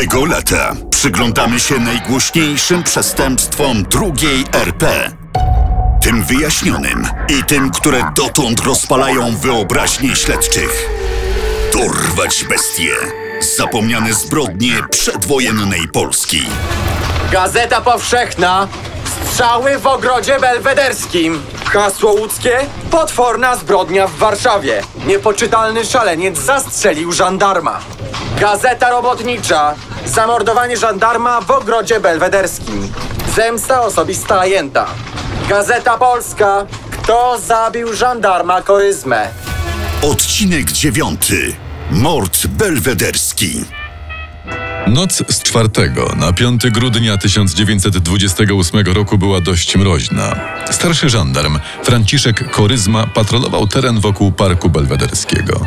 Tego lata przyglądamy się najgłośniejszym przestępstwom drugiej RP. Tym wyjaśnionym i tym, które dotąd rozpalają wyobraźnię śledczych. Dorwać bestie. Zapomniane zbrodnie przedwojennej Polski. Gazeta Powszechna. Strzały w ogrodzie belwederskim. Hasło łódzkie? Potworna zbrodnia w Warszawie. Niepoczytalny szaleniec zastrzelił żandarma. Gazeta Robotnicza. Zamordowanie żandarma w ogrodzie belwederskim. Zemsta osobista ajenta. Gazeta Polska. Kto zabił żandarma koryzmę? Odcinek dziewiąty. Mord belwederski. Noc z 4 na 5 grudnia 1928 roku była dość mroźna. Starszy żandarm Franciszek Koryzma patrolował teren wokół Parku Belwederskiego.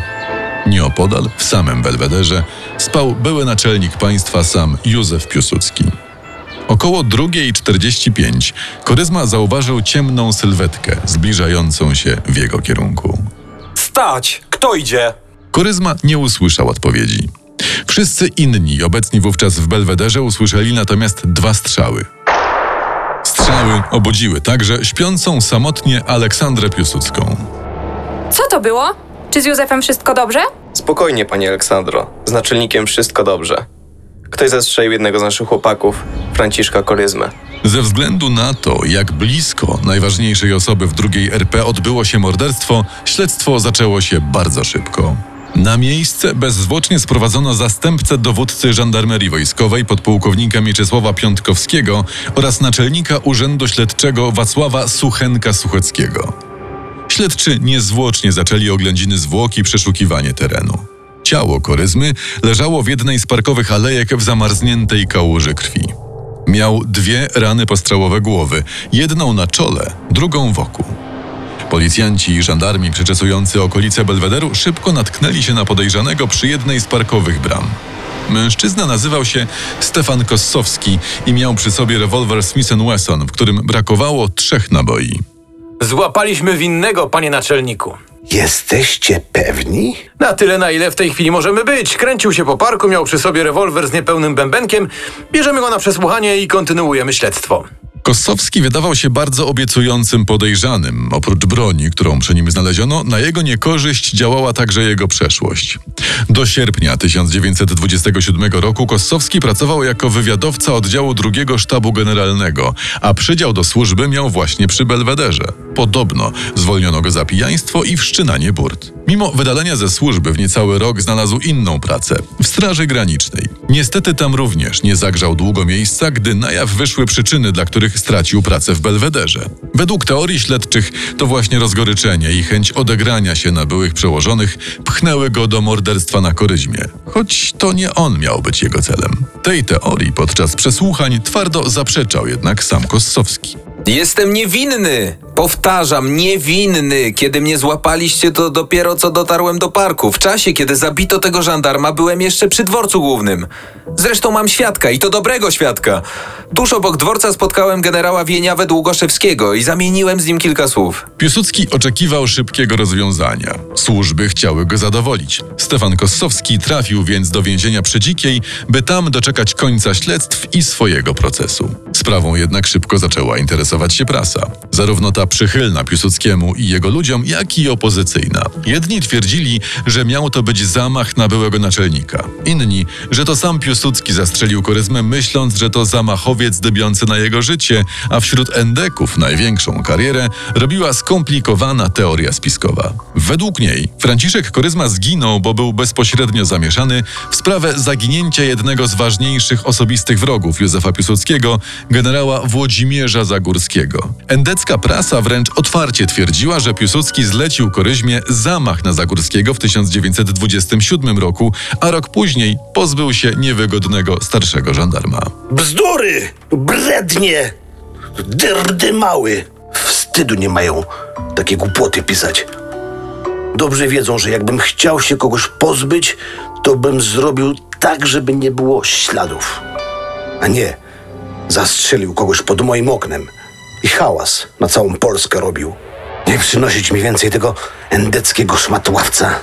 Nieopodal, w samym Belwederze, spał były naczelnik państwa sam Józef Piłsudski. Około 2.45 Koryzma zauważył ciemną sylwetkę zbliżającą się w jego kierunku. Stać! Kto idzie? Koryzma nie usłyszał odpowiedzi. Wszyscy inni obecni wówczas w Belwederze usłyszeli natomiast dwa strzały. Strzały obudziły także śpiącą samotnie Aleksandrę Piłsudską. Co to było? Czy z Józefem wszystko dobrze? Spokojnie, pani Aleksandro. Z naczelnikiem wszystko dobrze. Ktoś zastrzelił jednego z naszych chłopaków, Franciszka Koryzmę. Ze względu na to, jak blisko najważniejszej osoby w drugiej RP odbyło się morderstwo, śledztwo zaczęło się bardzo szybko. Na miejsce bezzwłocznie sprowadzono zastępcę dowódcy żandarmerii wojskowej podpułkownika Mieczysława Piątkowskiego oraz naczelnika Urzędu Śledczego Wacława Suchenka-Sucheckiego. Śledczy niezwłocznie zaczęli oględziny zwłoki i przeszukiwanie terenu. Ciało koryzmy leżało w jednej z parkowych alejek w zamarzniętej kałuży krwi. Miał dwie rany postrzałowe głowy, jedną na czole, drugą wokół. Policjanci i żandarmi przeczesujący okolice Belwederu szybko natknęli się na podejrzanego przy jednej z parkowych bram. Mężczyzna nazywał się Stefan Kossowski i miał przy sobie rewolwer Smith Wesson, w którym brakowało trzech naboi. Złapaliśmy winnego, panie naczelniku. Jesteście pewni? Na tyle, na ile w tej chwili możemy być. Kręcił się po parku, miał przy sobie rewolwer z niepełnym bębenkiem. Bierzemy go na przesłuchanie i kontynuujemy śledztwo. Kossowski wydawał się bardzo obiecującym podejrzanym. Oprócz broni, którą przy nim znaleziono, na jego niekorzyść działała także jego przeszłość. Do sierpnia 1927 roku Kossowski pracował jako wywiadowca oddziału drugiego sztabu generalnego, a przydział do służby miał właśnie przy Belwederze. Podobno zwolniono go za pijaństwo i wszczynanie burt. Mimo wydalenia ze służby w niecały rok znalazł inną pracę w Straży Granicznej. Niestety tam również nie zagrzał długo miejsca, gdy na jaw wyszły przyczyny, dla których stracił pracę w Belwederze. Według teorii śledczych to właśnie rozgoryczenie i chęć odegrania się na byłych przełożonych pchnęły go do morderstwa na koryzmie. Choć to nie on miał być jego celem. Tej teorii podczas przesłuchań twardo zaprzeczał jednak sam Kossowski. Jestem niewinny! Powtarzam, niewinny! Kiedy mnie złapaliście, to dopiero co dotarłem do parku. W czasie, kiedy zabito tego żandarma, byłem jeszcze przy dworcu głównym. Zresztą mam świadka i to dobrego świadka. Tuż obok dworca spotkałem generała Wieniawę Długoszewskiego i zamieniłem z nim kilka słów. Piłsudski oczekiwał szybkiego rozwiązania. Służby chciały go zadowolić. Stefan Kossowski trafił więc do więzienia przy Dzikiej, by tam doczekać końca śledztw i swojego procesu. Sprawą jednak szybko zaczęła interesować się prasa. Zarówno ta przychylna Piłsudskiemu i jego ludziom, jak i opozycyjna. Jedni twierdzili, że miał to być zamach na byłego naczelnika. Inni, że to sam Piłsudski zastrzelił koryzmę, myśląc, że to zamachowiec dybiący na jego życie, a wśród endeków największą karierę robiła skomplikowana teoria spiskowa. Według niej Franciszek Koryzma zginął, bo był bezpośrednio zamieszany w sprawę zaginięcia jednego z ważniejszych osobistych wrogów Józefa Piłsudskiego, generała Włodzimierza Zagórskiego. Endecka prasa wręcz otwarcie twierdziła, że Piłsudski zlecił Koryzmie zamach na Zagórskiego w 1927 roku, a rok później pozbył się niewygodnego starszego żandarma. Bzdury! Brednie! Dyrdy mały! Wstydu nie mają takie głupoty pisać. Dobrze wiedzą, że jakbym chciał się kogoś pozbyć, to bym zrobił tak, żeby nie było śladów. A nie, zastrzelił kogoś pod moim oknem i hałas na całą Polskę robił. Nie przynosić mi więcej tego endeckiego szmatławca.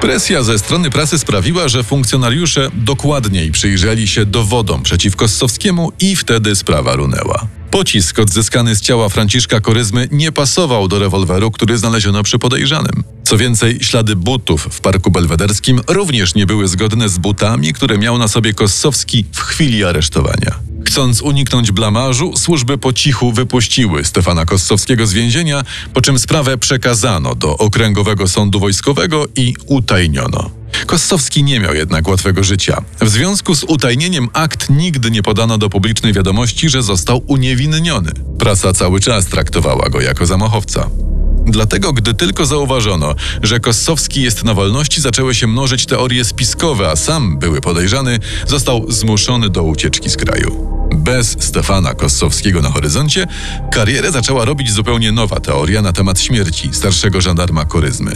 Presja ze strony prasy sprawiła, że funkcjonariusze dokładniej przyjrzeli się dowodom przeciwko Ssowskiemu i wtedy sprawa runęła. Pocisk odzyskany z ciała Franciszka Koryzmy nie pasował do rewolweru, który znaleziono przy podejrzanym. Co więcej, ślady butów w Parku Belwederskim również nie były zgodne z butami, które miał na sobie Kossowski w chwili aresztowania. Chcąc uniknąć blamażu, służby po cichu wypuściły Stefana Kossowskiego z więzienia, po czym sprawę przekazano do Okręgowego Sądu Wojskowego i utajniono. Kossowski nie miał jednak łatwego życia. W związku z utajnieniem akt nigdy nie podano do publicznej wiadomości, że został uniewinniony. Prasa cały czas traktowała go jako zamachowca. Dlatego, gdy tylko zauważono, że Kossowski jest na wolności, zaczęły się mnożyć teorie spiskowe, a sam były podejrzany, został zmuszony do ucieczki z kraju. Bez Stefana Kossowskiego na horyzoncie karierę zaczęła robić zupełnie nowa teoria na temat śmierci starszego żandarma Koryzmy.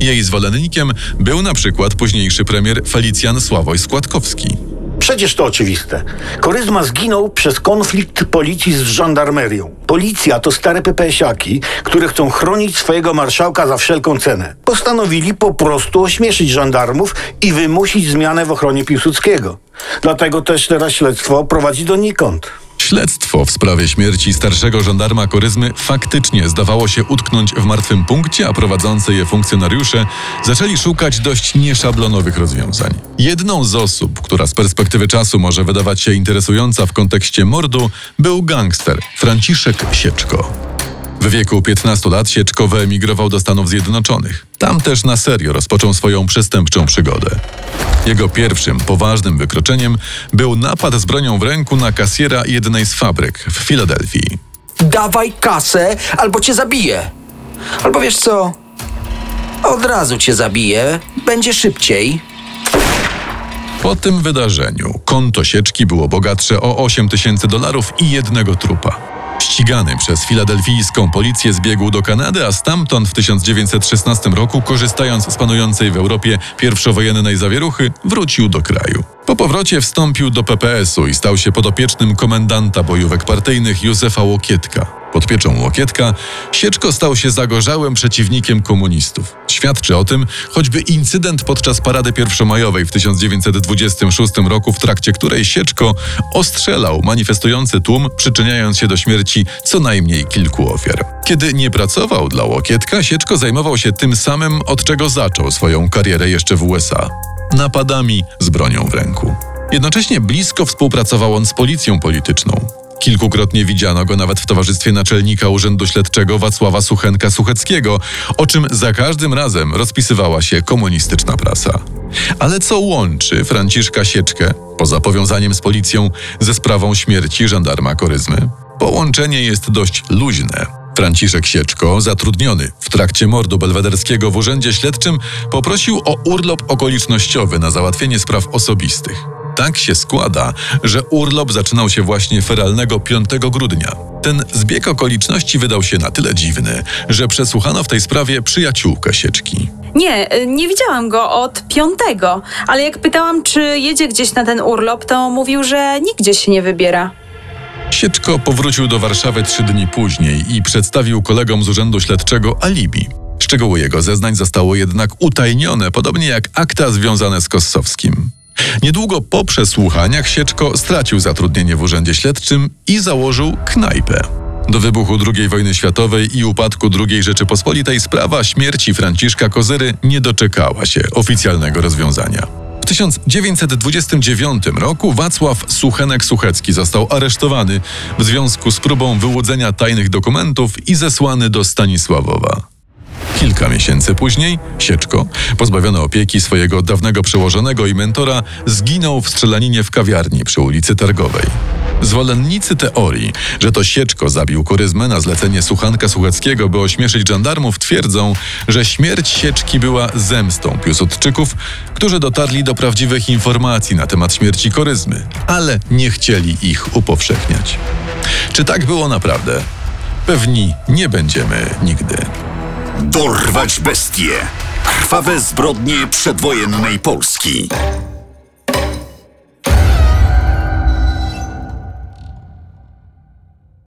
Jej zwolennikiem był na przykład późniejszy premier Felicjan Sławoj Składkowski. Przecież to oczywiste. Koryzma zginął przez konflikt policji z żandarmerią. Policja to stare PPS-aki, które chcą chronić swojego marszałka za wszelką cenę. Postanowili po prostu ośmieszyć żandarmów i wymusić zmianę w ochronie Piłsudskiego. Dlatego też teraz śledztwo prowadzi donikąd. Śledztwo w sprawie śmierci starszego żandarma Koryzmy faktycznie zdawało się utknąć w martwym punkcie, a prowadzący je funkcjonariusze zaczęli szukać dość nieszablonowych rozwiązań. Jedną z osób, która z perspektywy czasu może wydawać się interesująca w kontekście mordu, był gangster Franciszek Sieczko. W wieku 15 lat Sieczko wyemigrował do Stanów Zjednoczonych. Tam też na serio rozpoczął swoją przestępczą przygodę. Jego pierwszym poważnym wykroczeniem był napad z bronią w ręku na kasjera jednej z fabryk w Filadelfii. Dawaj kasę, albo cię zabiję. Albo wiesz co? Od razu cię zabiję, będzie szybciej. Po tym wydarzeniu konto Sieczki było bogatsze o 8 tysięcy dolarów i jednego trupa. Ścigany przez filadelfijską policję zbiegł do Kanady, a stamtąd w 1916 roku, korzystając z panującej w Europie pierwszowojennej zawieruchy, wrócił do kraju. Po powrocie wstąpił do PPS-u i stał się podopiecznym komendanta bojówek partyjnych Józefa Łokietka. Pod pieczą Łokietka Sieczko stał się zagorzałym przeciwnikiem komunistów. Świadczy o tym choćby incydent podczas parady pierwszomajowej w 1926 roku, w trakcie której Sieczko ostrzelał manifestujący tłum, przyczyniając się do śmierci co najmniej kilku ofiar. Kiedy nie pracował dla Łokietka, Sieczko zajmował się tym samym, od czego zaczął swoją karierę jeszcze w USA napadami z bronią w ręku. Jednocześnie blisko współpracował on z policją polityczną. Kilkukrotnie widziano go nawet w towarzystwie naczelnika Urzędu Śledczego Wacława Suchenka-Sucheckiego, o czym za każdym razem rozpisywała się komunistyczna prasa. Ale co łączy Franciszka Sieczkę, poza powiązaniem z policją, ze sprawą śmierci żandarma Koryzmy? Połączenie jest dość luźne. Franciszek Sieczko, zatrudniony w trakcie mordu belwederskiego w urzędzie śledczym, poprosił o urlop okolicznościowy na załatwienie spraw osobistych. Tak się składa, że urlop zaczynał się właśnie feralnego 5 grudnia. Ten zbieg okoliczności wydał się na tyle dziwny, że przesłuchano w tej sprawie przyjaciółkę Sieczki. Nie, y, nie widziałam go od piątego, ale jak pytałam, czy jedzie gdzieś na ten urlop, to mówił, że nigdzie się nie wybiera. Sieczko powrócił do Warszawy trzy dni później i przedstawił kolegom z Urzędu Śledczego alibi. Szczegóły jego zeznań zostało jednak utajnione, podobnie jak akta związane z Kossowskim. Niedługo po przesłuchaniach Sieczko stracił zatrudnienie w Urzędzie Śledczym i założył knajpę. Do wybuchu II wojny światowej i upadku II Rzeczypospolitej sprawa śmierci Franciszka Kozyry nie doczekała się oficjalnego rozwiązania. W 1929 roku Wacław Suchenek-Suchecki został aresztowany w związku z próbą wyłudzenia tajnych dokumentów i zesłany do Stanisławowa. Kilka miesięcy później Sieczko, pozbawiony opieki swojego dawnego przełożonego i mentora, zginął w strzelaninie w kawiarni przy ulicy Targowej. Zwolennicy teorii, że to Sieczko zabił Koryzmę na zlecenie Suchanka Sucheckiego, by ośmieszyć żandarmów, twierdzą, że śmierć Sieczki była zemstą Piłsudczyków, którzy dotarli do prawdziwych informacji na temat śmierci Koryzmy, ale nie chcieli ich upowszechniać. Czy tak było naprawdę? Pewni nie będziemy nigdy. Dorwać bestie. Krwawe zbrodnie przedwojennej Polski.